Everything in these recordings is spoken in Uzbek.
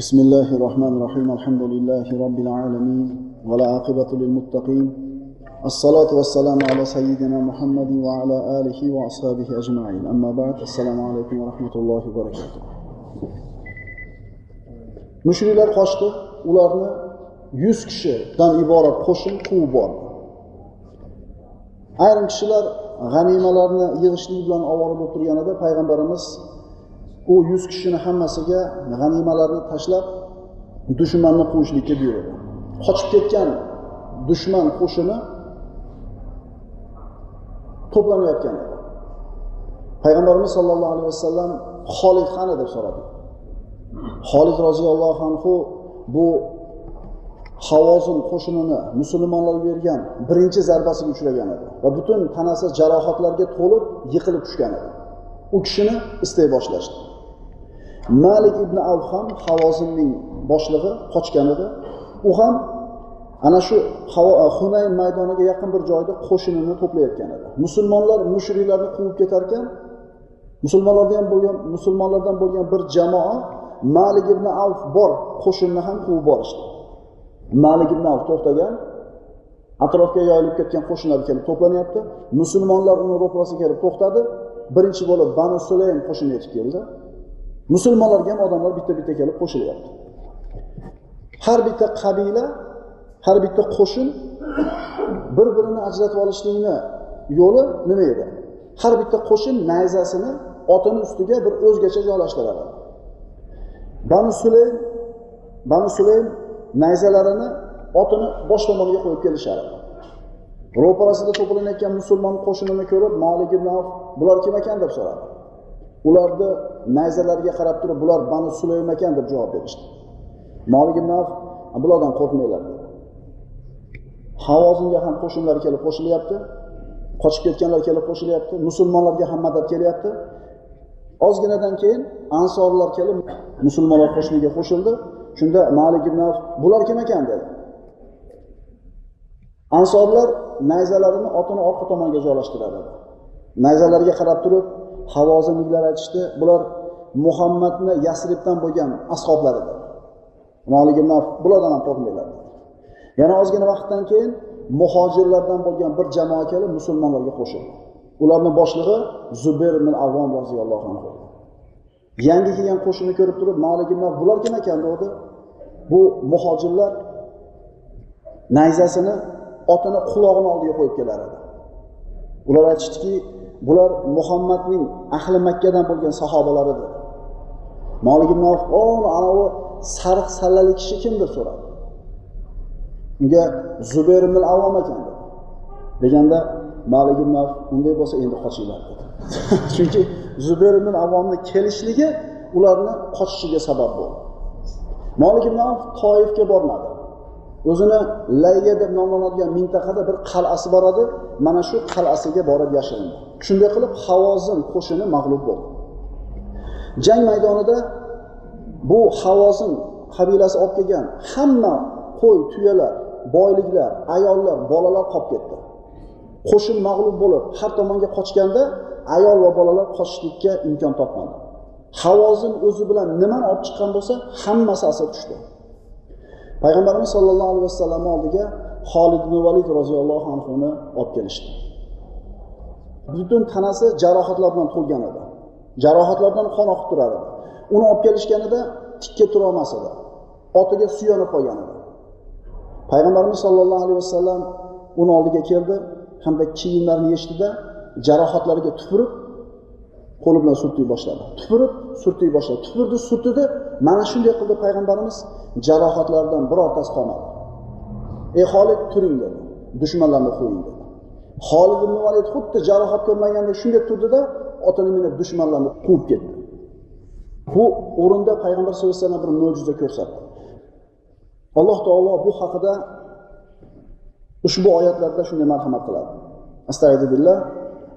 بسم الله الرحمن الرحيم الحمد لله رب العالمين ولا عاقبة للمتقين الصلاة والسلام على سيدنا محمد وعلى آله وأصحابه أجمعين أما بعد السلام عليكم ورحمة الله وبركاته mushriklar qochdi. Ularni yuz kishidan iborat qo'shin quvib bordi. Ayrim kishilar g'animalarni yig'ishlik bilan ovora bo'lib turganida u yuz kishini hammasiga g'animalarni tashlab dushmanni quvishlikka buyurdi. Qochib ketgan dushman qo'shini to'planayotgan edi. Payg'ambarimiz sollallohu alayhi vasallam xolid qani deb so'radi. Xolid roziyallohu anhu bu havozin qo'shinini musulmonlarga bergan birinchi zarbasiga uchragan edi va butun tanasi jarohatlarga to'lib yiqilib tushgan edi. U kishini istay boshlashdi. Malik ibn avf ham havozinning boshlig'i qochgan edi u ham ana shu hunayn maydoniga yaqin bir joyda qo'shinini to'playotgan edi. Musulmonlar mushriklarni quvib ketar ekan musulmonlardan bo'lgan musulmonlardan bo'lgan bir jamoa malik ibn avf bor qo'shinni ham quvib borishdi malik ibn avf to'xtagan atrofga yoyilib ketgan qo'shinlar kelib to'planyapti. Musulmonlar uni ro'parasiga kelib to'xtadi. Birinchi bo'lib banu sulaym qo'shini yetib keldi. Musulmonlarga ham odamlar bitta bitta kelib qo'shilyapti. Har bitta qabila har bitta qo'shin bir birini ajratib olishlikni yo'li nima edi? Har bitta qo'shin nayzasini otini ustiga bir o'zgacha joylashtiradi. Banu sulaym banu sulaym nayzalarini otini bosh tomoniga qo'yib kelishardi. Ro'parasida to'planayotgan musulmon qo'shinini ko'rib molik ibn bular kim ekan? deb so'radi. Ularni nayzalariga qarab turib bular banu sulaym ekan deb javob berishdi. Molik ibn avf bulardan qo'rqmanglar havozinga ham qo'shinlar kelib qo'shilyapti qochib ketganlar kelib qo'shilyapti musulmonlarga ham madad kelyapti. Ozginadan keyin ansorlar kelib musulmonlar qo'shiniga qo'shildi. Shunda malik ibn avf bular kim ekan? dedi. Ansorlar nayzalarini otini orqa tomonga joylashtiradi. Nayzalariga qarab turib havozimliklar aytishdi bular muhammadni yasribdan bo'lgan ashoblar edi malik ibn bulardan ham qo'rqmanglar yana ozgina vaqtdan keyin muhojirlardan bo'lgan bir jamoa kelib musulmonlarga qo'shildi. Ularni boshlig'i zubayr ibn avvom roziyallohu anhu. Yangi kelgan qo'shinni ko'rib turib malik ibn bular kim ekan? dedi. Bu muhojirlar nayzasini otini qulog'ini oldiga qo'yib kelar edi. Ular aytishdiki bular muhammadning ahli makkadan bo'lgan sahobalar edi molik ibn avf anavi sariq sallali kishi kim deb so'radi. Unga zubayr ibn avom ekan dedi. Deganda malik ibn unday bo'lsa endi qochinglar dedi. Chunki zubayr ibn avomni kelishligi ularni qochishiga sabab bo'ldi. Molik ibn avf toifga bormadi. O'zini layya deb nomlanadigan mintaqada bir qal'asi bor edi. Mana shu qal'asiga borib yashirindi. Shunday qilib havozin qo'shini mag'lub bo'ldi. Jang maydonida bu havozin qabilasi olib kelgan hamma qo'y tuyalar boyliklar ayollar bolalar qolib ketdi. Qo'shin mag'lub bo'lib har tomonga qochganda ayol va bolalar qochishlikka imkon topmadi. Havozin o'zi bilan nimani olib chiqqan bo'lsa hammasi asir tushdi. Payg'ambarimiz sollallohu alayhi vasallamni oldiga xolid ibn valid roziyallohu anhuni olib kelishdi. Butun tanasi jarohatlar bilan to'lgan edi. Jarohatlardan qon oqib turar edi. Uni olib kelishganida tikka turolmas edi. Otiga suyanib qolgan edi. Payg'ambarimiz sollallohu alayhi vasallam uni oldiga keldi hamda kiyimlarini yechdida jarohatlariga tupurib qo'li bilan surtiy boshladi. Tupurib surtiy boshladi. Tupurdi surtidi mana shunday qildi payg'ambarimiz. jarohatlardan birortasi qolmadi ey xolid turing dedi dushmanlarni qo'ying dedi xolid ibn valid xuddi jarohat ko'rmagandek shunday turdida otini minib dushmanlarni quvib ketdi bu o'rinda payg'ambar sallallohu alayhi vasallam bir mo'jiza ko'rsatdi alloh taolo bu haqida ushbu oyatlarda shunday marhamat qiladi astag'firullah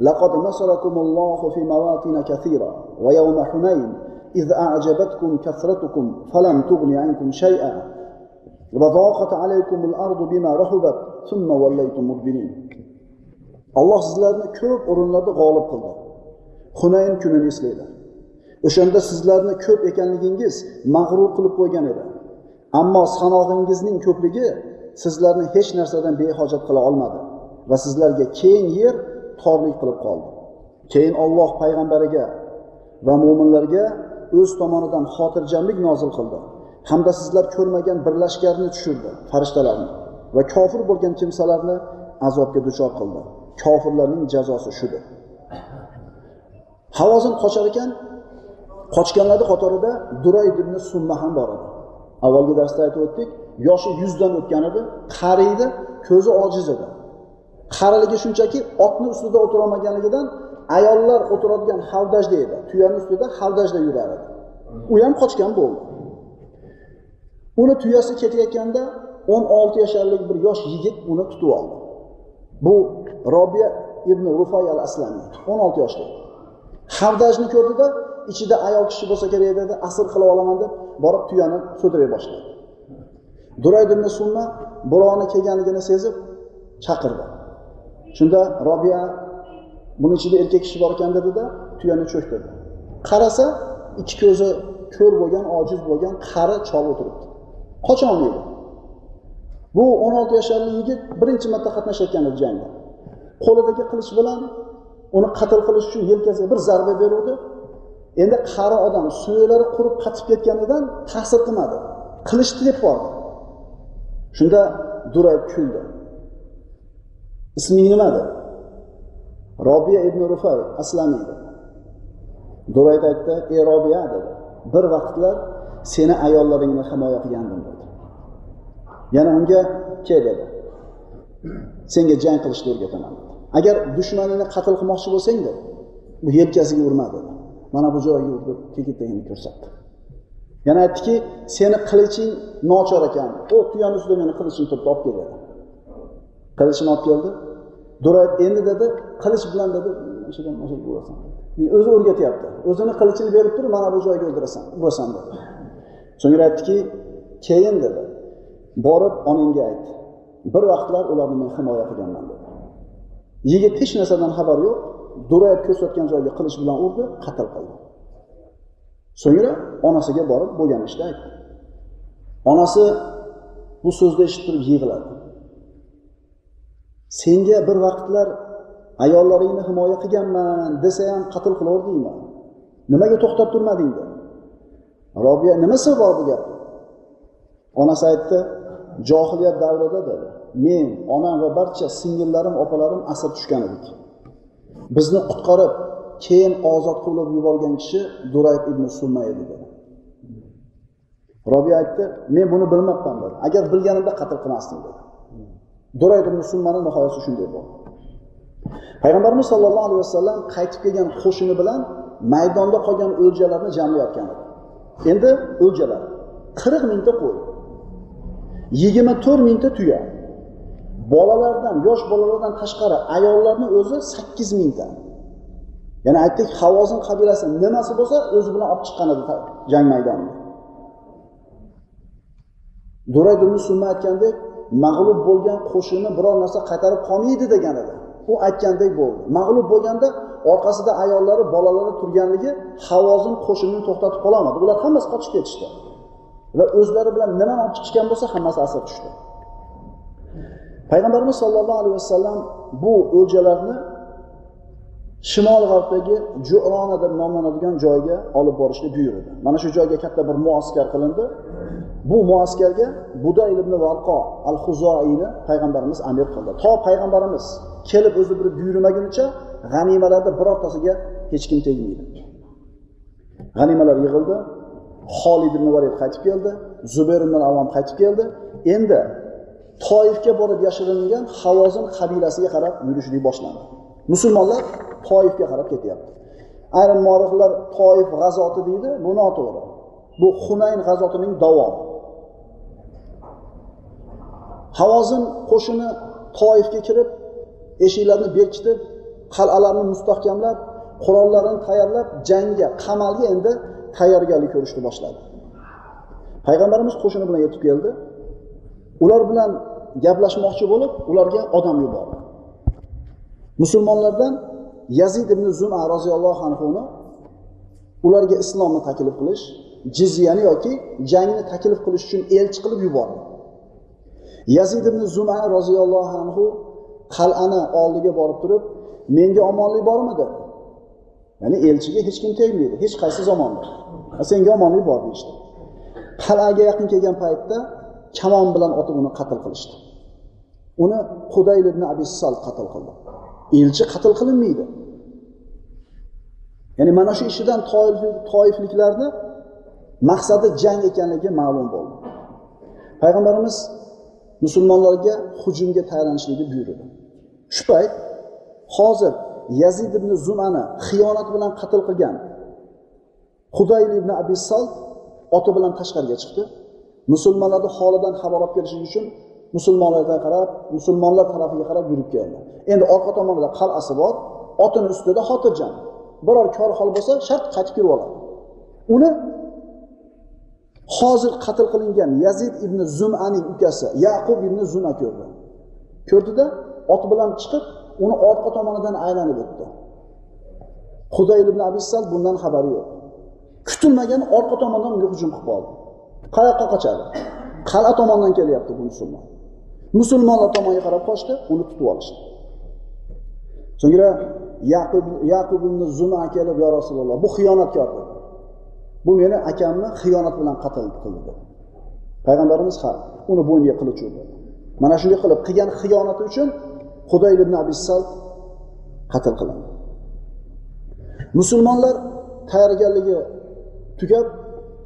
لقد نصركم الله في مواطن كثيرة ويوم حنين إذ أعجبتكم كثرتكم فلم تغن عنكم شيئا وضاقت عليكم الأرض بما رحبت ثم وليتم مدبرين alloh sizlarni ko'p o'rinlarda g'olib qildi hunayn kunini eslanglar o'shanda sizlarni ko'p ekanligingiz mag'rur qilib qo'ygan edi ammo sanog'ingizning ko'pligi sizlarni hech narsadan behojat qila olmadi va sizlarga keng yer torlik qilib qoldi keyin olloh payg'ambariga va mo'minlarga o'z tomonidan xotirjamlik nozil qildi. Hamda sizlar ko'rmagan bir lashkarni tushirdi farishtalarni va kofir bo'lgan kimsalarni azobga duchor qildi. Kofirlarning jazosi shudir. Havozin qochar ekan qochganlarni qatorida durayd ibn summa ham bor edi. Avvalgi darsda aytib o'tdik yoshi yuzdan o'tgan edi qariydi ko'zi ojiz edi. Qariligi shunchaki otni ustida o'tirolmaganligidan ayollar o'tiradigan havdajda edi tuyani ustida havdajda yurar edi. U ham qochgan bo'ldi. Uni tuyasi ketayotganda o'n olti yasharlik bir yosh yigit uni tutib oldi. Bu robiya ibn rufay al aslamiy o'n olti yoshda. Havdajni ko'rdida ichida ayol kishi bo'lsa kerak dedi asr qilib olaman deb borib tuyani so'diray boshladi. Durayd ibn sunna birovni kelganligini sezib chaqirdi. Shunda robiya buni ichida erkak kishi bor ekan dedida tuyani cho'ktirdi. Qarasa ikki ko'zi ko'r bo'lgan ojiz bo'lgan qari chol o'tiribdi. Qocholmaydi bu o'n olti yasharli yigit birinchi marta qatnashayotgan edi jangda. Qo'lidagi qilich bilan uni qatl qilish uchun yelkasiga bir zarba beruvdi. Endi qari odam suyaklari qurib qatib ketganidan ta'sir qilmadi. Qilichni deb bordi. Shunda duray kuldi. Isming nima dedi robiya ibn rufay aslamiy durayt aytdi ey robiya dedi. Bir vaqtlar seni ayollaringni himoya qilgandim dedi. Yana unga kel dedi. Senga jang qilishni o'rgataman agar dushmaningni qatl qilmoqchi bo'lsang dedi bu yelkasiga urma dedi. Mana bu joyga ur deb ko'rsatdi. Yana aytdiki seni qiliching nochor ekan. U tuyani ustida meni qilichim turibdi olib kel dedi qilichini olib keldi. Durayt endi dedi qilich bilan dedi o'zi o'rgatyapti. O'zini qilichini berib turib mana bu joyga o'ldirasan urasan dedi. So'ngra aytdiki keyin dedi borib onangga ayt. Bir vaqtlar ularni men himoya qilganman dedi. Yigit hech narsadan xabari yo'q durayib ko'rsatgan joyga qilich bilan urdi qatl qildi. So'ngra onasiga borib bo'lgan ishni aytdi. Onasi bu so'zni eshitib turib yig'ladi. Senga bir vaqtlar ayollaringni himoya qilganman desa ham qatl qilaverdingman nimaga to'xtab turmading dedi. Robiya nimasi bor bu gapda onasi aytdi johiliyat davrida dedi. Men onam va barcha singillarim opalarim asir tushgan edik. Bizni qutqarib keyin ozod qilib yuborgan kishi durayb ibn summa edi dedi. Robiya aytdi men buni bilmabman dedi. Agar bilganimda qatl qilmasdim dedi. Durayt ibn summani nihoyasi shunday bo'ldi. Payg'ambarimiz sollallohu alayhi vasallam qaytib kelgan qo'shini bilan maydonda qolgan o'ljalarni jamlayotgan edi. Endi o'ljalar qirq mingta qo'y yigirma to'rt mingta tuya bolalardan yosh bolalardan tashqari ayollarni o'zi sakkiz mingta. Ya'ni aytdik havozin qabilasi nimasi bo'lsa o'zi bilan olib chiqqan edi jang maydoniga durayd sunma aytgandek mag'lub bo'lgan qo'shinni biror narsa qaytarib qolmaydi degan edi u aytgandek bo'ldi. Mag'lub bo'lganda orqasida ayollari bolalari turganligi havozin qo'shinini to'xtatib qololmadi. Ular hammasi qochib ketishdi. Va o'zlari bilan nimani olib chiqishgan bo'lsa hammasi asir tushdi. Payg'ambarimiz sollallohu alayhi vasallam bu o'ljalarni shimol g'arbdagi ju'rona deb nomlanadigan joyga olib borishni buyurdi. Mana shu joyga katta bir muaskar qilindi. Bu muaskarga budayl ibn valqo al huzoiyni payg'ambarimiz amir qildi. To payg'ambarimiz kelib o'zi bir buyurmagunicha g'animalarni birortasiga hech kim tegmaydi. G'animalar yig'ildi. Xolid ibn Valid qaytib keldi, Zubayr ibn Avom qaytib keldi. Endi Toifga borib yashiringan Havozin qabilasiga qarab yurishlik boshlandi. Musulmonlar Toifga qarab ketyapti. Ayrim muorixlar Toif g'azoti deydi, bu noto'g'ri. Bu Hunayn g'azotining davomi. Havozin qo'shini Toifga kirib, eshiklarni berkitib, qal'alarni mustahkamlab, qurollarini tayyorlab, jangga, qamalga endi tayyorgarlik ko'rishni boshladi payg'ambarimiz qo'shini bilan yetib keldi ular bilan gaplashmoqchi bo'lib ularga odam yubordi musulmonlardan yazid ibn zuma roziyallohu anhuni ularga islomni taklif qilish jizyani yoki jangni taklif qilish uchun elchi qilib yubordi. Yazid ibn zuma roziyallohu anhu qal'ani oldiga borib turib menga omonlik bormi? dedi. Ya'ni elchiga hech kim tegmaydi hech qaysi zamonda. Senga omonlik bor deyishdi qal'aga yaqin kelgan paytda kamon bilan otib uni qatl qilishdi. Uni hudayl ibn abi sal qatl qildi. Elchi qatl qilinmaydi. Ya'ni mana shu ishidan toifliklarni maqsadi jang ekanligi ma'lum bo'ldi. Payg'ambarimiz musulmonlarga hujumga tayyorlanishlikni buyurdi. Shu payt hozir yazid ibn zumani xiyonat bilan qatl qilgan hudayl ibn abi salt oti bilan tashqariga chiqdi. Musulmonlarni holidan xabar olib kelish uchun musulmonlarga qarab musulmonlar tarafiga qarab yurib keldi. Endi orqa tomonida qal'asi bor otini ustida xotirjam. Biror kor hol bo'lsa shart qaytib kelib oladi. Uni hozir qatl qilingan yazid ibn zumaning ukasi yaqub ibn zuma ko'rdi. Ko'rdida ot bilan chiqib uni orqa tomonidan aylanib o'tdi. Hudayl ibn abissal bundan xabari yo'q. Kutilmagan orqa tomondan unga hujum qilib qoldi qayoqqa qochadi? Qal'a tomondan kelyapti bu musulmon. Musulmonlar tomonga qarab qochdi uni tutib olishdi. So'ngra yaqub yaqub ibn zuma kelib yo rasululloh bu xiyonatkor dedi. Bu meni akamni xiyonat bilan qatl qildi dedi. Payg'ambarimiz ha uni bo'yniga qilich urdi. Mana shunday qilib qilgan xiyonati uchun huday ibn abissal qatl qilindi. Musulmonlar tayyorgarligi tugab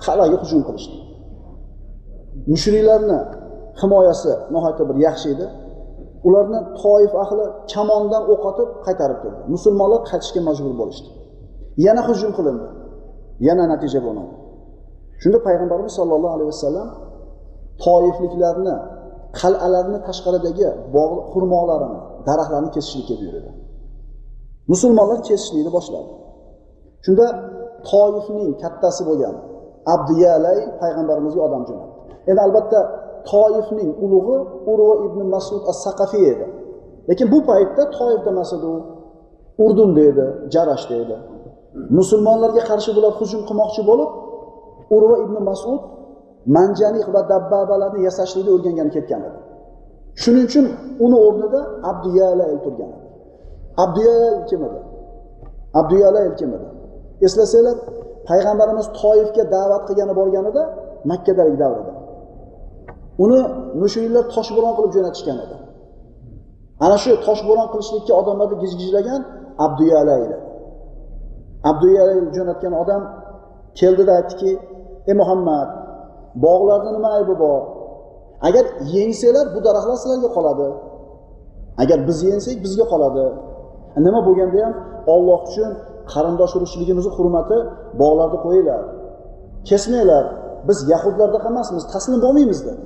qal'aga hujum qilishdi. Mushriklarni himoyasi nihoyatda bir yaxshi edi. Ularni toif ahli kamondan o'q otib qaytarib turdi. Musulmonlar qaytishga majbur bo'lishdi. Yana hujum qilindi. Yana natija bo'lmadi. Shunda payg'ambarimiz sollallohu alayhi vasallam toifliklarni qal'alarni tashqaridagi bog' xurmolarini daraxtlarni kesishlikka buyurdi. Musulmonlar kesishlikni boshladi. Shunda toifning kattasi bo'lgan abdiyalay payg'ambarimizga odam jo'natdi. Endi albatta toifning ulug'i urva ibn masud as saqafiy edi. Lekin bu paytda toifda emas edi u urdunda edi jarashda edi musulmonlarga qarshi bular hujum qilmoqchi bo'lib urva ibn masud manjaniq va dabbabalarni yasashlikni o'rgangani ketgan edi. Shuning uchun uni o'rnida abduyalay turgan edi. Abduyalay kim edi? Abduyalay kim edi? Eslasanglar payg'ambarimiz toifga da'vat qilgani borganida makkadalik davrida uni mushriklar toshbo'ron qilib jo'natishgan edi. Ana shu toshbo'ron qilishlikka odamlarni gijgijlagan abduyala edi. Abduyala jo'natgan odam keldida aytdiki ey muhammad bog'larda nima aybi bor? Agar yengsanglar bu daraxtlar sizlarga qoladi. Agar biz yengsak bizga qoladi. Nima bo'lganda ham olloh uchun qarindosh urug'chiligimizni hurmati bog'larni qo'yinglar kesmanglar. Biz yahudlardaqa emasmiz taslim bo'lmaymiz dedi.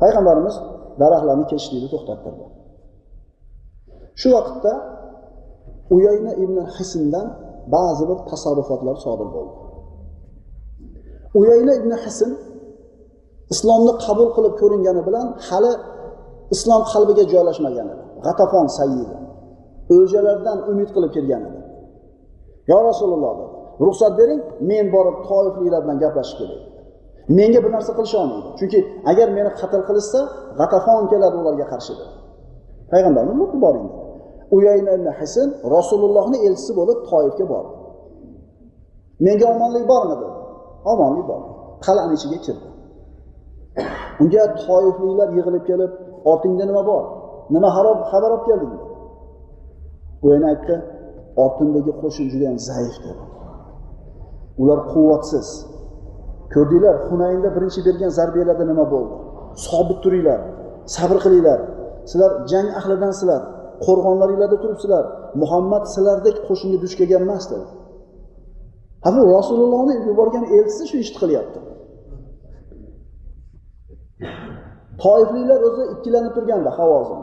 Payg'ambarimiz daraxtlarni kesishlikni to'xtattirdi. Shu vaqtda uyayna ibn hisndan ba'zi bir tasarrufotlar sodir bo'ldi. Uyayna ibn hisn islomni qabul qilib ko'ringani bilan hali islom qalbiga joylashmagan edi. G'atafon sayyidi o'ljalardan umid qilib kelgan edi. Yo rasululloh dedi ruxsat bering men borib toifliklar bilan gaplashib kelay. Menga bir narsa qilisha olmaydi. Chunki agar meni qatl qilishsa g'atafon keladi ularga qarshi deb payg'ambarimiz bo'pti boring dedi uyayna ibn hisn rasulullohni elchisi bo'lib toifga bordi. Menga omonlik bormi dedi omonlik bor qal'ani ichiga kirdi. Unga toifliklar yig'ilib kelib ortingda nima bor? Nima harob xabar olib kelding? Dedi uyayna aytdi ortimdagi qo'shin juda yam zaif dedi. Ular quvvatsiz. Ko'rdinglar hunaynda birinchi bergan zarbalarda nima bo'ldi? Sobit turinglar sabr qilinglar. Sizlar jang ahlidansizlar qo'rg'onlaringlarda turibsizlar. Muhammad sizlardek qo'shinga duch kelgan emas dedi ha bu rasulullohni yuborgan elchisi shu ishni qilyapti. Toifliklar o'zi ikkilanib turganda havozin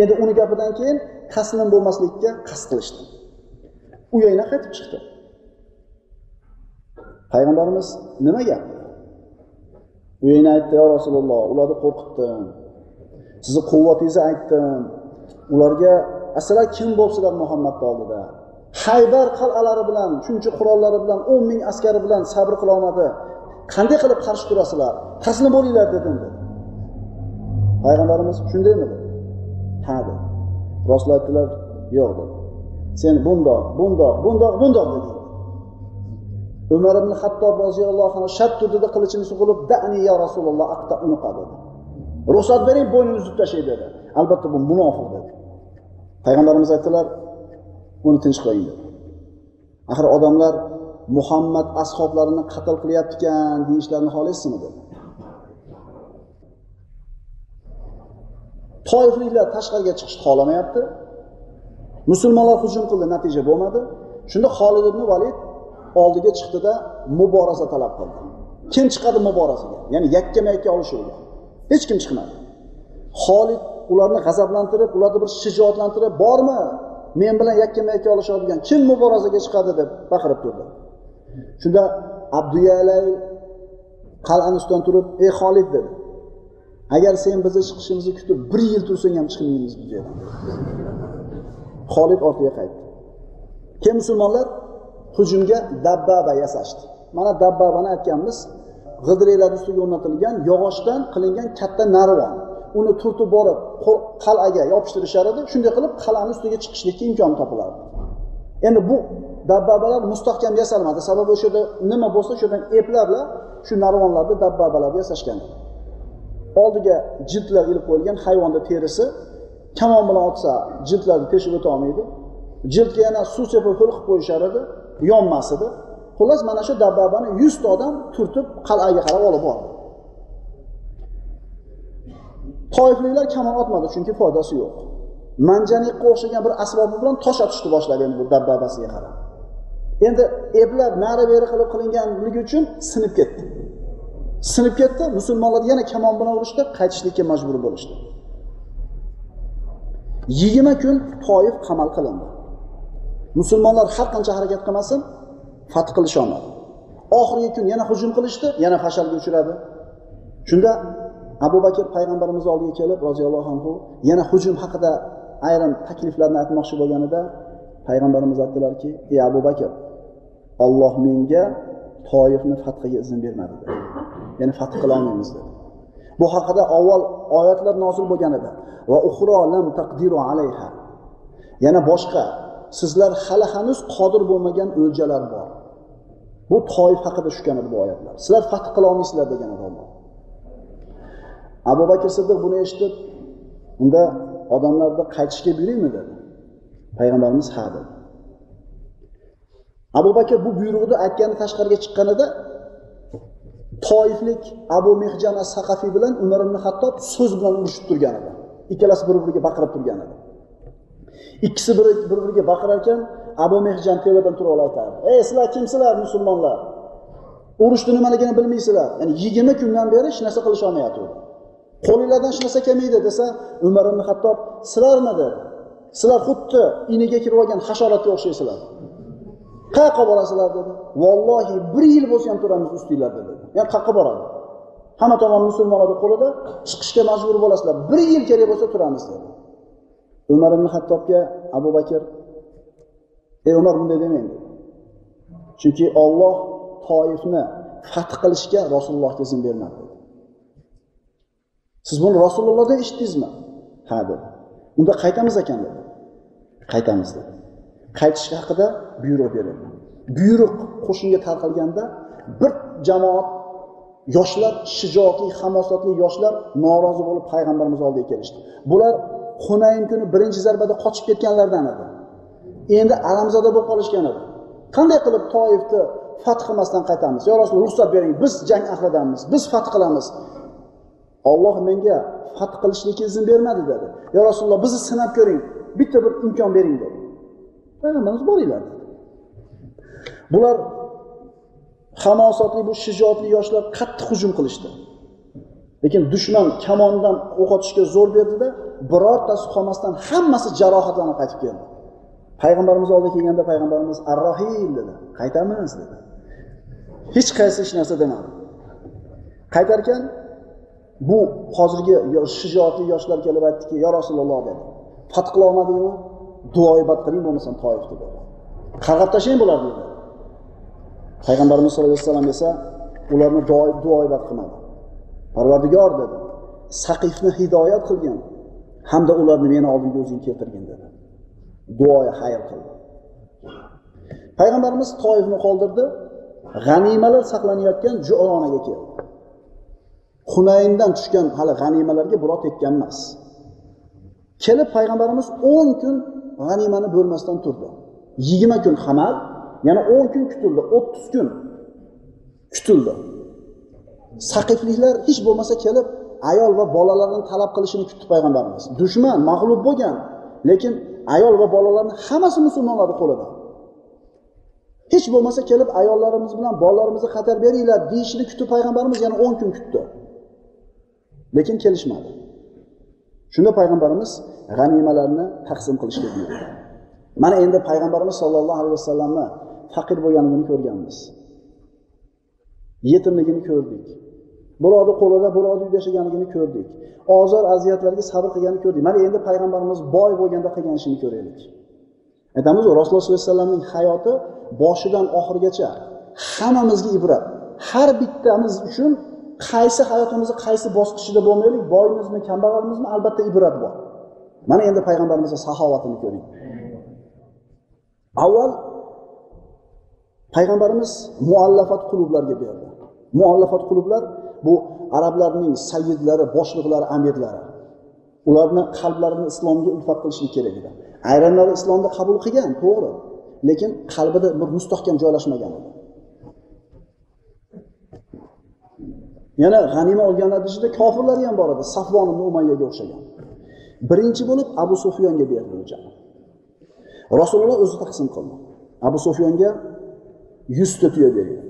endi uni gapidan keyin taslim bo'lmaslikka qasd qilishdi. U yana qaytib chiqdi. Payg'ambarimiz nima gap uyayna aytdi yo rasululloh ularni qo'rqitdim. Sizni quvvatingizni aytdim. Ularga sizlar kim bo'libsizlar muhammadni oldida haybar qal'alari bilan shuncha qurollari bilan o'n ming askari bilan sabr qilolmadi qanday qilib qarshi turasizlar? Taslim bo'linglar dedim dedi. Payg'ambarimiz shundaymi dedi? Ha dedi. Rasul aytdilar yo'q dedi. Sen bundoq bundoq bundoq bundoq dedi. Umar ibn hattob roziyallohu anhu shart turdida qilichini suqilib dani ya rasululloh aqta unuqa dedi. Ruxsat bering bo'ynini uzib tashlay dedi. Albatta bu munofiq dedi. Payg'ambarimiz aytdilar uni tinch qo'ying dedi. Axir odamlar muhammad ashoblarini qatl qilyapti ekan deyishlarini xohlaysizmi? dedi. Toifliklar tashqariga chiqishni xohlamayapti. Musulmonlar hujum qildi natija bo'lmadi. Shunda xolid ibn valid oldiga chiqdida muboraza talab qildi. Kim chiqadi muborazaga? Ya'ni yakkama yakka olishuvga hech kim chiqmadi. Xolid ularni g'azablantirib ularni bir shijoatlantirib bormi? Men bilan yakkama yakka olishadigan kim muborazaga chiqadi deb baqirib turdi. Shunda abduyalay qal'ani ustidan turib ey xolid dedi. Agar sen bizni chiqishimizni kutib bir yil tursang ham chiqmaymiz dedi. Xolid ortiga qaytdi. Keyin musulmonlar? Hujumga dabbaba yasashdi. Mana dabbabani aytganmiz g'ildiraklar ustiga o'rnatilgan yog'ochdan qilingan katta narvon. Uni turtib borib qal'aga yopishtirishar edi. Shunday qilib qal'ani ustiga chiqishlikka imkon topilardi endi bu dabbabalar mustahkam yasalmadi. Sababi o'sha yerda nima bo'lsa o'sha yerdan eplabla shu narvonlarni dabbabalarni yasashgan. Oldiga jildlar ilib qo'yilgan hayvonni terisi kamon bilan otsa jildlarni teshib o'tolmaydi jildga yana suv sepib ho'l qilib qo'yishar edi. Yonmas edi xullas mana shu dabbabani yuzta odam turtib qal'aga qarab olib bordi. Toifliklar kamon otmadi chunki foydasi yo'q. Manjaniqqa o'xshagan bir asbobi bilan tosh otishni boshladi endi bu dabbabasiga qarab. Endi eplab nari beri qilib qilinganligi uchun sinib ketdi. Sinib ketdi musulmonlar yana kamon bilan urishdi qaytishlikka majbur bo'lishdi. Yigirma kun toif qamal qilindi. Musulmonlar har qancha harakat qilmasin fath qilisholmadi oxirgi kun yana hujum qilishdi yana fashalga uchradi. Shunda abu bakr payg'ambarimiz oldiga kelib roziyallohu anhu yana hujum haqida ayrim takliflarni aytmoqchi bo'lganida payg'ambarimiz aytdilarki ey abu bakr olloh menga toifni fathiga izn bermadi dedi. Ya'ni fath qilolmaymiz dedi. Bu haqida avval oyatlar nozil bo'lgan edi va uxro lam taqdiru alayha. Yana boshqa sizlar hali hanuz qodir bo'lmagan o'ljalar bor. Bu toif haqida tushgan edi bu oyatlar. Sizlar fath qila olmaysizlar degan edi alloh abu bakr siddiq buni eshitib unda odamlarni qaytishga buyuraymi? dedi. Payg'ambarimiz ha dedi. Abu bakr bu buyruqni aytgani tashqariga chiqqanida toiflik abu mehjan as saqafiy bilan umar ibn hattob so'z bilan urushib turgan edi. Ikkalasi bir biriga baqirib turgan edi. Ikkisi bir bir biriga baqirar ekan abu mehjan tevadan turib olib aytardi ey sizlar kimsizlar musulmonlar? Urushni nimaligini bilmaysizlar. Ya'ni yigirma kundan beri hech narsa qilisholmayapti qo'linglardan hech narsa kelmaydi desa umar ibn hattob sizlarmi? dedi sizlar xuddi iniga kirib olgan hasharotga o'xshaysizlar. Qayoqqa borasizlar dedi. Vallohi bir yil bo'lsa ham turamiz ustinglarda dedi. Yani qayoqqa boradi hamma tomon musulmonlarni qo'lida chiqishga majbur bo'lasizlar. Bir yil kerak bo'lsa turamiz dedi. Umar ibn hattobga abu bakr ey umar bunday demang. Chunki olloh toifni fath qilishga rasulullohga izn bermadi. Siz buni rasulullohdan eshitdingizmi? Ha dedi. Unda qaytamiz ekan dedi. Qaytamiz dedi. Qaytish haqida buyruq berildi. Buyruq qo'shinga tarqalganda bir jamoat yoshlar shijoatli hamosatli yoshlar norozi bo'lib payg'ambarimiz oldiga kelishdi. Bular hunayn kuni birinchi zarbada qochib ketganlardan edi. Endi alamzada bo'lib qolishgan edi. Qanday qilib toifni fath qilmasdan qaytamiz? Yo rasululloh ruxsat bering biz jang ahlidanmiz biz fath qilamiz. Olloh menga fath qilishlikka izn bermadi dedi. Yo rasululloh bizni sinab ko'ring bitta bir imkon bering dedi. Payg'ambarimiz boringlar dedi bular hamosatli bu shijoatli yoshlar qattiq hujum qilishdi. Lekin dushman kamondan o'q otishga zo'r berdida birortasi qolmasdan hammasi jarohatlanib qaytib keldi. Payg'ambarimiz oldiga kelganda payg'ambarimiz arrohim dedi. Qaytamiz dedi. Hech qaysi hech narsa demadi. Qaytarkan bu hozirgi shijoatli yoshlar kelib aytdiki yo rasululloh dedi. Fath qila olmadingmi? Duoibat qiling bo'lmasam toifni dedi. Qarg'ab tashlang bularni dedi. Payg'ambarimiz sallallohu alayhi vasallam esa ularni duoibat qilmadi. Parvardigor dedi. Saqifni hidoyat qilgan hamda ularni meni oldimga o'zing keltirgin dedi. Duoya xayr qildi. Payg'ambarimiz toifni qoldirdi. G'animalar saqlanayotgan juronaga keldi. Hunayndan tushgan hali g'animalarga birov tekkan emas. Kelib payg'ambarimiz o'n kun g'animani bo'lmasdan turdi. Yigirma kun hamal yana o'n kun kutildi o'ttiz kun kutildi. Saqifliklar hech bo'lmasa kelib ayol va bolalardan talab qilishini kutdi payg'ambarimiz. Dushman mag'lub bo'lgan lekin ayol va bolalarni hammasi musulmonlarni qo'lida. Hech bo'lmasa kelib ayollarimiz bilan bolalarimizni xatar beringlar deyishini kutib payg'ambarimiz yana o'n kun kutdi. Lekin kelishmadi. Shunda payg'ambarimiz g'animalarni taqsim qilishga buyurdi. Mana endi payg'ambarimiz sollallohu alayhi vasallamni faqir bo'lganligini ko'rganmiz. Yetimligini ko'rdik. Birovni qo'lida birovni uyida yashaganligini ko'rdik. Ozor aziyatlarga sabr qilganini ko'rdik. Mana endi payg'ambarimiz boy bo'lganda qilgan ishini ko'raylik. Aytamiz rasululloh sollallohu alayhi vasallamning hayoti boshidan oxirigacha hammamizga ibrat. Har bittamiz uchun qaysi hayotimizni qaysi bosqichida bo'lmaylik boymizmi kambag'almizmi albatta ibrat bor. Mana endi payg'ambarimizni saxovatini ko'ring. Avval payg'ambarimiz muallafat qulublarga berdi. Muallafat qulublar bu arablarning sayyidlari boshliqlari amirlari. Ularni qalblarini islomga ulfat qilishlik kerak edi. Ayrimlari islomni qabul qilgan to'g'ri. Lekin qalbida bir mustahkam joylashmagan edi. Yana g'anima olganlarni ichida kofirlar ham bor edi. Safvon ibn umayyaga o'xshagan. Birinchi bo'lib abu sufyonga berdi rasululloh o'zi taqsim qildi. Abu sufyonga yuzta tuya bergan.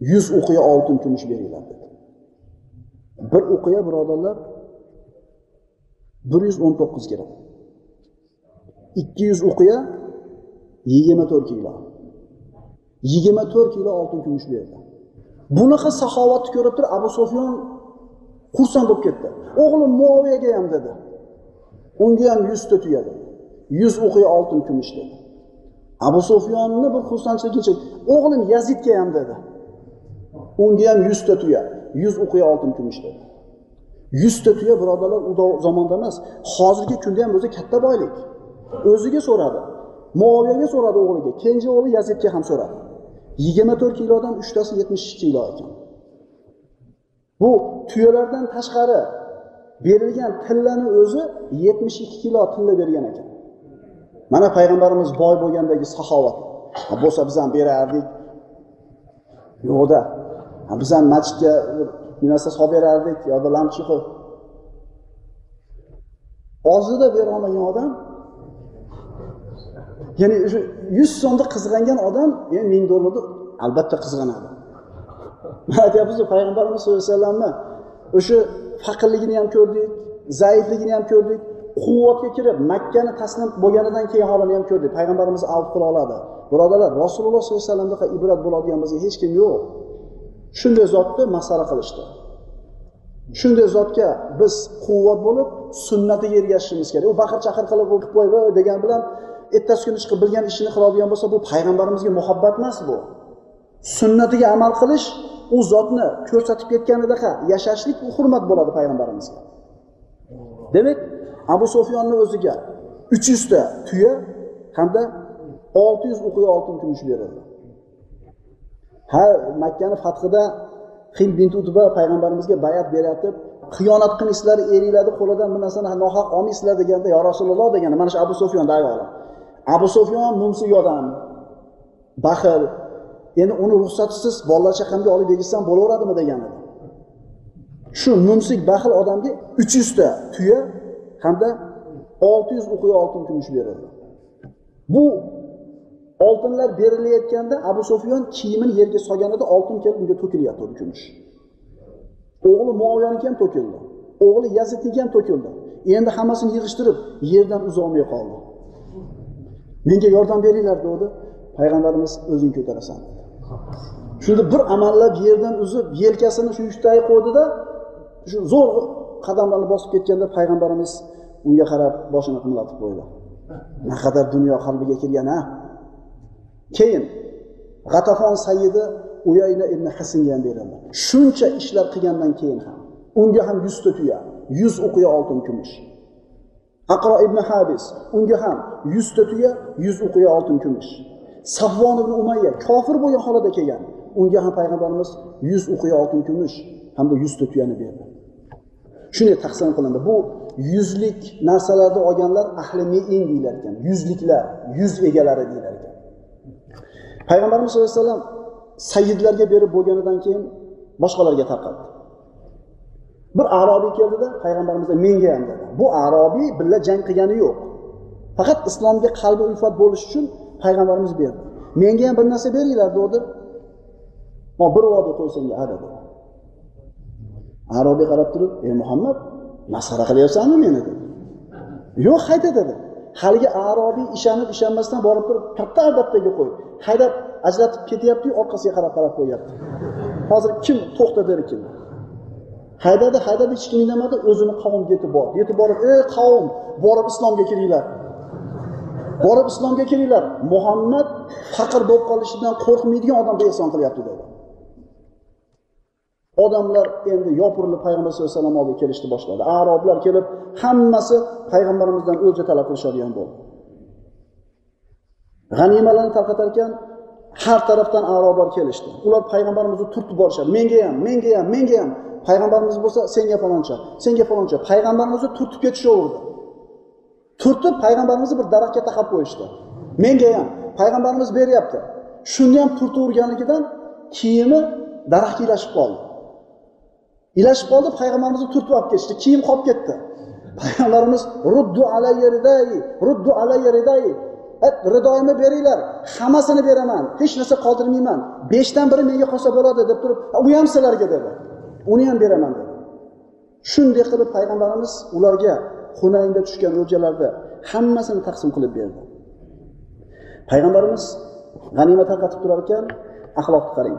Yuz o'qiya oltin kumush beringlar dedi. Bir o'qiya birodarlar bir yuz o'n to'qqiz gram ikki yuz o'qiya yigirma to'rt kilo. Yigirma to'rt kilo oltin kumush berdi bunaqa saxovatni ko'rib turib abu sufyon xursand bo'lib ketdi. O'g'lim muoviyaga ham dedi. Unga ham yuzta tuya dedi yuz o'qiya oltin kumush dedi. Abu sufyonni bir xursandchiligicha o'g'lim yazidga ham dedi. Unga ham yuzta tuya. Yuz uqiya oltin kumush dedi yuzta tuya birodarlar u zamonda emas. Hozirgi kunda ham o'zi katta boylik. O'ziga so'radi. Muoviyaga so'radi o'g'liga. Kenja o'g'li yazidga ham so'radi. Yigirma to'rt kilodan uchtasi yetmish kilo ekan. Bu tuyalardan tashqari berilgan tillani o'zi yetmish ikki kilo tilla bergan ekan. Mana payg'ambarimiz boy bo'lgandagi saxovat. Bo'lsa biz ham berardik. Yo'qda biz ham masjidga bir narsa solib berardik yoki bir lampochka qilib ozida berolmagan odam ya'ni o'sha yuz so'mda qizg'angan odam yani ming dollarni albatta qizg'anadi. Aytyapmizu payg'ambarimiz sallallohu alayhi vasallamni o'sha faqirligini ham ko'rdik zaifligini ham ko'rdik quvvatga kirib makkani taslim bo'lganidan keyin holini ham ko'rdik. Payg'ambarimiz avf qila oladi. Birodarlar rasululloh sollallohu alayhi vasallamdan ibrat bo'ladigan bizga hech kim yo'q. Shunday zotni masxara qilishdi. Shunday zotga biz quvvat bo'lib sunnatiga ergashishimiz kerak. U baqir chaqir qilib o'qib qo'yib degan bilan ertasi kuni chiqib bilgan ishini qiladigan bo'lsa bu payg'ambarimizga muhabbat emas bu. Sunnatiga amal qilish u zotni ko'rsatib ketganidaqa yashashlik u hurmat bo'ladi payg'ambarimizga. Demak abu sufyonni o'ziga uch yuzta tuya hamda olti yuz uqiya oltin kumush berildi ha makkani fathida hind bint utba payg'ambarimizga bayat beratib xiyonat qilmaysizlar eringlarni qo'lidan bu narsani nohaq olmaysizlar deganda yo rasululloh deganda mana shu abu sufyon ayoli abu sufyon mumsik odam baxil endi uni ruxsatisiz bolalar chaqamga olib bergizsam bo'laveradimi degan edi. Shu mumsik baxil odamga uch yuzta tuya hamda olti yuz uqiya oltin kumush berildi bu oltinlar berilayotganda abu sufyon kiyimini yerga solganida oltin kelib unga to'kilyapti kumush o'g'li muoviyaniki ham to'kildi. O'g'li yazidniki ham to'kildi. Endi hammasini yig'ishtirib yerdan uzolmay qoldi. Menga yordam beringlar degdi payg'ambarimiz o'zing ko'tarasan. Shunda bir amallab yerdan uzib yelkasini shu uchtaga qo'ydida shu zo'r qadamlarni bosib ketganda payg'ambarimiz unga qarab boshini qimlatib qo'ydi. Naqadar dunyo qalbiga kelgan a keyin g'atafon sayidi uyayna ibn hasinga ham berildi. Shuncha ishlar qilgandan keyin ham unga ham yuzta tuya yuz uqiya oltin kumush. Aqro ibn habis unga ham yuzta tuya yuz uqiya oltin kumush. Safvon ibn umayya kofir bo'lgan holatda kelgan unga ham payg'ambarimiz yuz uqiya oltin kumush hamda yuzta tuyani berdi. Shunday taqsim qilindi. Bu yuzlik narsalarni olganlar ahli mein deyilar ekan yuzliklar yuz egalari deyilar. Payg'ambarimiz sallallohu alayhi vasallam sayyidlarga berib bo'lganidan keyin boshqalarga tarqatdi bir arobiy keldida payg'ambarimizga menga ham dedi. Bu arobiy birga jang qilgani yo'q. Faqat islomga qalbi ulfat bo'lish uchun payg'ambarimiz berdi. Menga ham bir narsa beringlar dedi. Man bir vodi qo'y senga a dedi. Arobiy qarab turib ey muhammad masxara qilyapsanmi meni? dedi. Yo'q hayda dedi. Haligi arobiy ishonib ishonmasdan borib turib katta albattaga qo'yib haydab ajratib ketyaptiyu orqasiga qarab qarab qo'yyapti. Hozir kim to'xta der ekan haydadi haydadi hech kim indamadi o'zini qavmiga yetib bordi. Yetib borib ey qavm borib islomga kiringlar borib islomga kiringlar muhammad faqir bo'lib qolishidan qo'rqmaydigan odamga ehson qilyapti dedi. Odamlar endi yopirilib payg'ambar sallallohu alayhi vasallam oldiga kelishni boshladi. Aroblar kelib hammasi payg'ambarimizdan o'lja talab qilishadigan bo'ldi. G'animalarni tarqatar ekan har tarafdan aroblar kelishdi. Ular payg'ambarimizni turtib borishadi. Menga ham menga ham menga ham. Payg'ambarimiz bo'lsa senga faloncha senga faloncha. Payg'ambarimizni turtib ketishaverdi turtib payg'ambarimizni bir daraxtga taqab qo'yishdi. Menga ham. Payg'ambarimiz beryapti. Shunda ham turtaverganligidan kiyimi daraxtga ilashib qoldi. Ilashib qoldi payg'ambarimizni turtib olib ketishdi. Kiyim qolib ketdi. Payg'ambarimiz ruddu alayya ridayi ruddu alayya ridayi e, ridoyimni beringlar hammasini beraman hech narsa qoldirmayman beshdan biri menga qolsa bo'ladi deb turib u ham sizlarga dedi. Uni ham beraman dedi. Shunday qilib payg'ambarimiz ularga hunaynda tushgan o'ljalarni hammasini taqsim qilib berdi. Payg'ambarimiz g'animat tarqatib turar ekan axloqni qarang.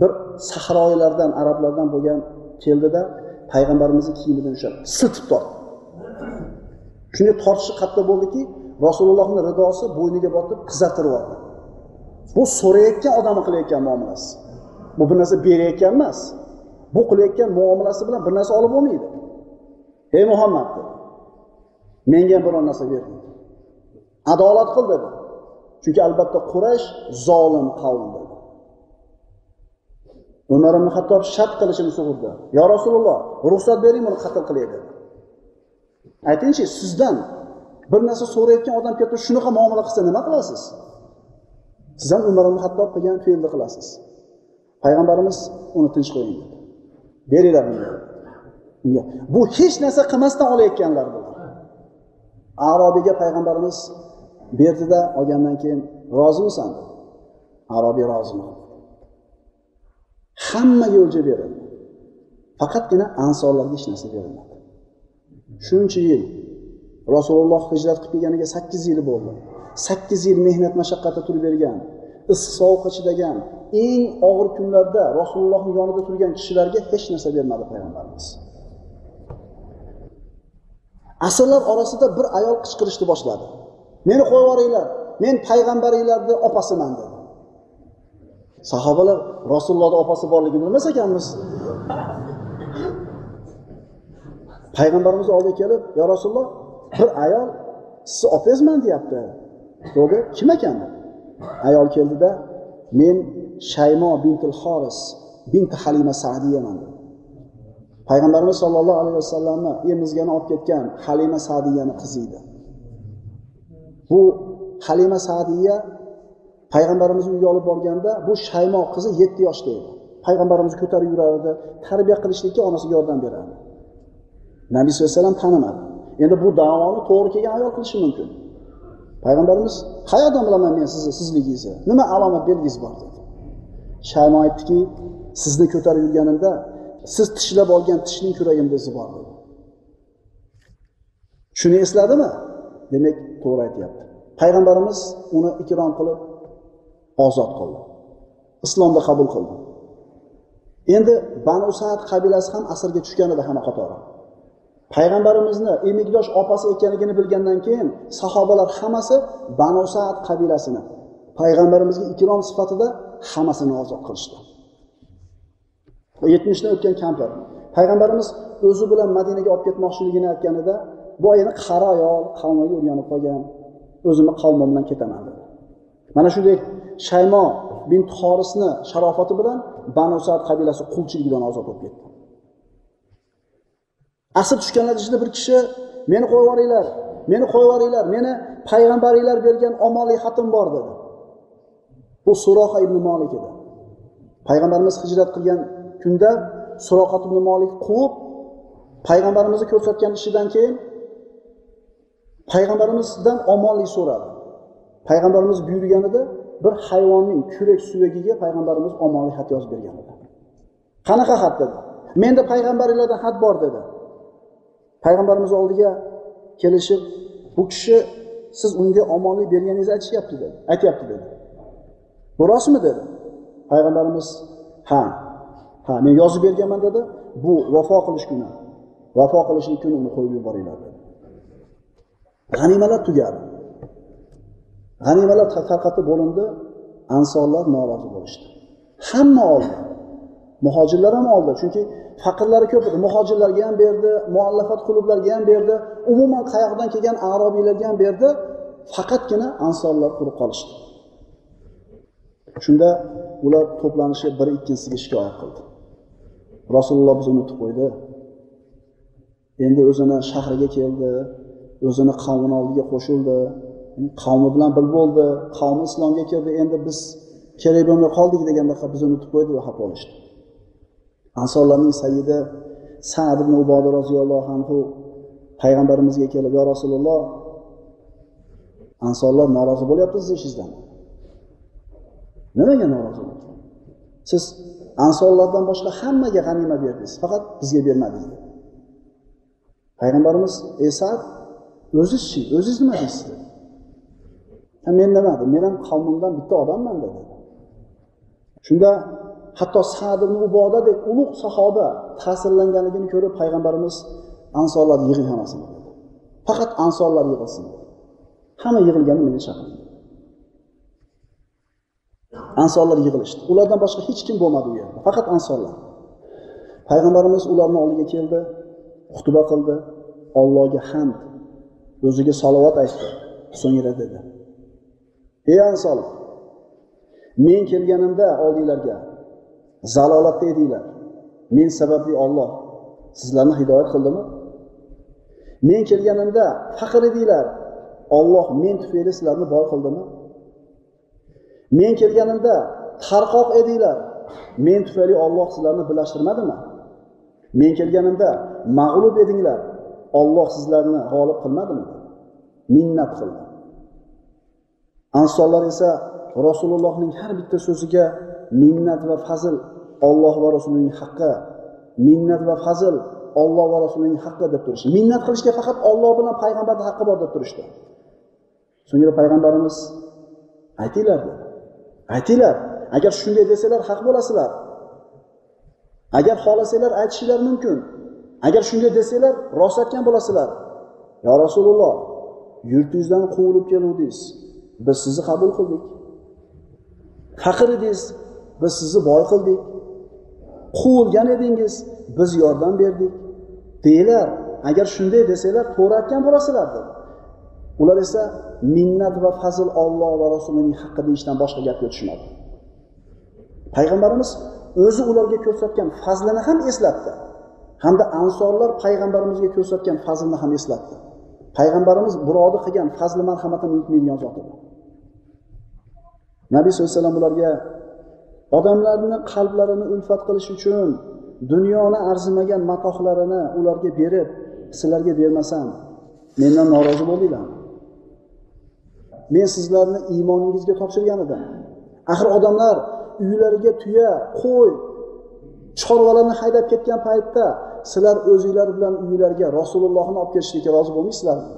Bir sahroylardan arablardan bo'lgan keldida payg'ambarimizni kiyimidan ushlab siltib tortdi. Shunday tortishi qattiq bo'ldiki rasulullohni ridosi bo'yniga botib qizartirib yubordi bu so'rayotgan odamni qilayotgan muomalasi. Bu bir narsa berayotgan emas. Bu qilayotgan muomalasi bilan bir narsa olib bo'lmaydi. Ey muhammad dedi. Menga ham biron narsa ber adolat qil dedi. Chunki albatta quraysh zolim qavm dedi. Umar ibn hattob shart qilishini sug'urdi. Yo rasululloh ruxsat bering buni qatl qilay dedi aytingchi sizdan bir narsa so'rayotgan odam kelib turib shunaqa muomala qilsa nima qilasiz? Siz ham umar ibn hattob qilgan fe'lni qilasiz. Payg'ambarimiz uni tinch qo'ying dedi. Beringlar unga bu hech narsa qilmasdan olayotganlar bular. Arobiyga payg'ambarimiz berdida olgandan keyin rozimisan? Arobiy roziman hammaga o'lja berildi. Faqatgina ansorlarga hech narsa berilmadi. Shuncha yil rasululloh hijrat qilib kelganiga sakkiz yil bo'ldi. Sakkiz yil mehnat mashaqqatda turib bergan issiq sovuqqa chidagan eng og'ir kunlarda rasulullohni yonida turgan kishilarga hech narsa bermadi payg'ambarimiz. Asrlar orasida bir ayol qichqirishni boshladi. Meni qo'yib yuboringlar men payg'ambaringlarni opasiman dedi. Sahobalar rasulullohni opasi borligini bilmas ekanmiz. Payg'ambarimiz oldiga kelib yo rasululloh bir ayol sizni opangizman deyapti. Dedi kim ekan? Ayol keldida men shaymo bintul xoris binti halima sadiyaman payg'ambarimiz sollallohu alayhi vasallamni emizgani olib ketgan halima sadiyani qizi edi. Bu halima sadiya payg'ambarimizni uyga olib borganda bu shaymo qizi yetti yoshda edi. Payg'ambarimizni ko'tarib yurardi tarbiya qilishlikka onasiga yordam berardi. Nabiy sallallohu alayhi vasallam tanimadi. Endi bu davoni to'g'ri kelgan ayol qilishi mumkin. Payg'ambarimiz qayerdan bilaman men sizni sizligingizni nima alomat belgingiz bor? dedi. Shaymo aytdiki sizni ko'tarib yurganimda siz tishlab olgan tishning kuragimda izi bor. dedi. Shuni esladimi? Demak to'g'ri aytyapti. Payg'ambarimiz uni ikrom qilib ozod qildi. Islomda qabul qildi. Endi banu saad qabilasi ham asrga tushgan edi hamma qatori. Payg'ambarimizni emikdosh opasi ekanligini bilgandan keyin sahobalar hammasi banu saad qabilasini payg'ambarimizga ikrom sifatida hammasini ozod qilishdi. Yetmishdan o'tgan kampir payg'ambarimiz o'zi bilan madinaga olib ketmoqchiligini aytganida bu ayni qari ayol qavmiga o'rganib qolgan. O'zimni qavmim bilan ketaman dedi. Mana shunday shaymo bin xorisni sharofati bilan banu sad qabilasi qulchiligidan ozod bo'lib ketdi. Asr tushganlar ichida bir kishi meni qo'yib yuboringlar meni qo'yib yuboringlar meni payg'ambaringlar bergan omonli xatim bor dedi. Bu suroha ibn molik edi. Payg'ambarimiz hijrat qilgan kunda suroqat ibn molik quvib payg'ambarimizni ko'rsatgan ishidan keyin payg'ambarimizdan omonlik so'radi. Payg'ambarimiz buyurganida bir hayvonning kurak suyagiga payg'ambarimiz omonlik xat yozib bergan edi. Qanaqa xat dedi? Menda payg'ambarlardan xat bor dedi. Payg'ambarimiz oldiga kelishib bu kishi siz unga omonlik berganingizni aytishyapti dedi aytyapti dedi. Bu rostmi dedi? Payg'ambarimiz ha ha men yozib berganman dedi. Bu vafo qilish kuni vafo qilishlik kuni uni qo'yib yuboringlar dedi. G'animalar tugadi. G'animalar tarqatib bo'lindi ansorlar norozi bo'lishdi. Hamma oldi. Muhojirlar ham oldi chunki faqirlari ko'p edi. Muhojirlarga ham berdi muallafat klublarga ham berdi umuman qayoqdan kelgan arobiylarga ham berdi. Faqatgina ansorlar quruq qolishdi. Shunda ular to'planishib bir ikkinchisiga shikoyat qildi. Rasululloh bizni unutib qo'ydi. Endi o'zini shahriga keldi o'zini qavmini oldiga qo'shildi. Qavmi bilan bir bo'ldi qavmi islomga kirdi endi biz kerak bo'lmay qoldik degandaqa bizni unutib qo'ydi va xafa bo'lishdi ansorlarning sayyidi sad ibn uboda roziyallohu anhu payg'ambarimizga kelib yo rasululloh ansorlar norozi bo'lyapti sizni ishingizdan. Nimaga norozi siz ansorlardan boshqa hammaga g'animat berdingiz faqat bizga bermadingiz payg'ambarimiz esa sad o'zizchi o'ziz nima deysiz? dedi men nima men ham qavmimdan bitta odamman dedi. Shunda hatto sad ibn ubodadek ulug' sahoba ta'sirlanganligini ko'rib payg'ambarimiz ansorlarni yig'ing hammasini dedi. Faqat ansorlar yig'ilsin dedi. Hamma yig'ilganda meni chaqiring ansorlar yig'ilishdi. Ulardan boshqa hech kim bo'lmadi u yerda faqat ansorlar. Payg'ambarimiz ularni oldiga keldi xutba qildi. Allohga hamd. O'ziga salovat aytdi. So'ngra dedi. Ey ansol men kelganimda oldinglarga zalolatda edinglar. Men sababli olloh sizlarni hidoyat qildimi? Men kelganimda faqir edinglar. Olloh men tufayli sizlarni boy qildimi? Men kelganimda tarqoq edinglar. Men tufayli olloh sizlarni birlashtirmadimi men kelganimda mag'lub edinglar. Olloh sizlarni g'olib qilmadimi? Minnat qildi. Ansorlar esa rasulullohning har bitta so'ziga minnat va fazl olloh va rasulining haqqi minnat va fazl olloh va rasulining haqqi deb turishdi. Minnat qilishga faqat olloh bilan payg'ambarni haqqi bor deb turishdi. So'ngra payg'ambarimiz aytinglar dedi aytinglar agar shunday desalar haq bo'lasizlar. Agar xohlasanglar aytishinglar mumkin. Agar shunday desanglar rost aytgan bo'lasizlar. Yo rasululloh yurtingizdan quvilib keluvdingiz. Biz sizni qabul qildik. Faqir edingiz biz sizni boy qildik. Quvilgan edingiz biz yordam berdik. Deylar agar shunday desanglar to'g'ri aytgan bo'lasizlar dedi. Ular esa minnat va fazl olloh va rasulining haqqi deyishdan boshqa gapga tushmadi. Payg'ambarimiz o'zi ularga ko'rsatgan fazlini ham eslatdi hamda ansorlar payg'ambarimizga ko'rsatgan fazlini ham eslatdi. Payg'ambarimiz birovni qilgan fazli marhamatini unutmaydigan zot edi. Nabiy sallallohu alayhi vasallam ularga odamlarni qalblarini ulfat qilish uchun dunyoni arzimagan matohlarini ularga berib sizlarga bermasam mendan norozi bo'ldinglarmi men sizlarni iymoningizga topshirgan edim. Axir odamlar uylariga tuya qo'y chorvalarni haydab ketgan paytda sizlar o'zinglar bilan uylarga rasulullohni olib kelishlikka rozi bo'lmaysizlarmi?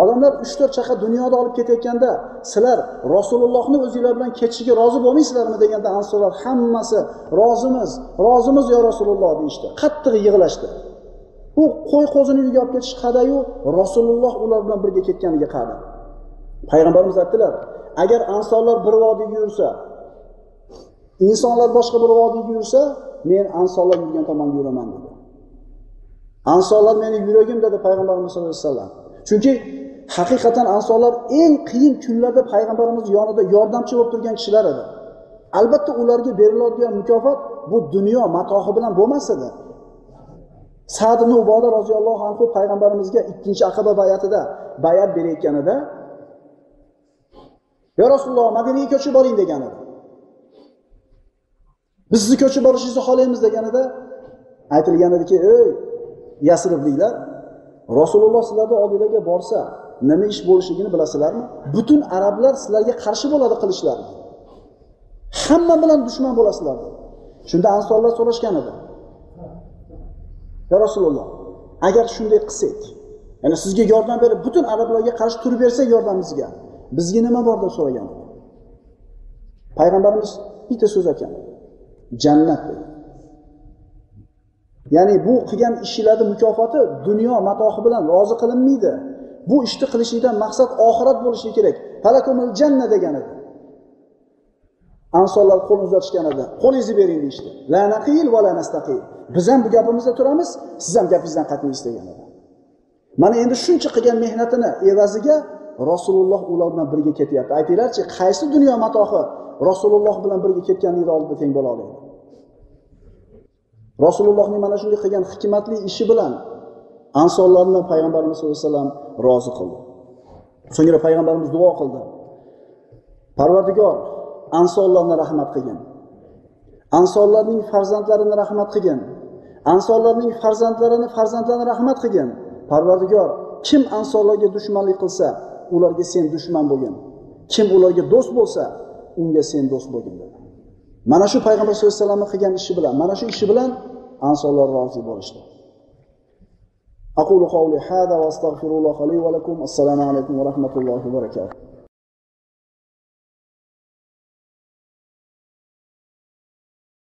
Odamlar uch to'rt chaqa dunyoda olib ketayotganda sizlar rasulullohni o'zinglar bilan ketishiga rozi bo'lmaysizlarmi deganda ansorlar hammasi rozimiz rozimiz yo rasululloh deyishdi. Qattiq yig'lashdi. U qo'y qo'zini uyiga olib ketish qadayu rasululloh ular bilan birga ketganiga qadi payg'ambarimiz aytdilar agar ansonlar bir vodiyga yursa insonlar boshqa bir vodiyga yursa men ansonlar yurgan tomonga yuraman dedi. Ansonlar meni yuragim dedi payg'ambarimiz sallallohu alayhi vasallam. Chunki haqiqatan ansorlar eng qiyin kunlarda payg'ambarimiz yonida yordamchi bo'lib turgan kishilar edi. Albatta ularga beriladigan mukofot bu dunyo matohi bilan bo'lmas edi. Sad ibn uboda roziyallohu anhu payg'ambarimizga ikkinchi aqaba bayatida bayat berayotganida yo rasululloh madinaga ko'chib boring degan edi biz sizni ko'chib borishingizni xohlaymiz deganida aytilgan ediki ey yasribliklar rasululloh sizlarni oldinglarga borsa nima ish bo'lishligini bilasizlarmi? Butun arablar sizlarga qarshi bo'ladi qilishlari hamma bilan dushman bo'lasizlar. Shunda ansorlar so'rashgan edi. Yo rasululloh agar shunday qilsak ya'ni sizga yordam berib butun arablarga qarshi turib bersak yordamimizga bizga nima bor deb so'ragan payg'ambarimiz bitta so'z aytgan. Jannat dedi. Ya'ni bu qilgan ishinglarni mukofoti dunyo matohi bilan rozi qilinmaydi. Bu ishni qilishlikdan maqsad oxirat bo'lishi kerak. Falakumul janna degan edi. Ansonlar qo'l uzatishgan edi. Qo'lingizni bering deyishdi. La naqil va la nastaqil. Biz ham bu gapimizda turamiz siz ham gapingizdan qaytmaysiz degan edi. Mana endi shuncha qilgan mehnatini evaziga rasululloh ular bilan birga ketyapti. Aytinglarchi qaysi dunyo matohi rasululloh bilan birga ketganlikni oldida teng bo'la oladi? Rasulullohning mana shunday qilgan hikmatli ishi bilan ansonlarni payg'ambarimiz sallallohu alayhi vasallam rozi qildi. So'ngra payg'ambarimiz duo qildi. Parvardigor ansonlarni rahmat qilgin. Ansonlarning farzandlarini rahmat qilgin. Ansonlarning farzandlarini farzandlarini rahmat qilgin. Parvardigor kim ansonlarga dushmanlik qilsa ularga sen dushman bo'lgin. Kim ularga do'st bo'lsa unga sen do'st bo'lgin dedi. Mana shu payg'ambar sallallohu alayhi vasallamni qilgan ishi bilan mana shu ishi bilan ansonlar rozi bo'lishdi. أقول قولي هذا وأستغفر الله لي ولكم. السلام عليكم ورحمة الله وبركاته.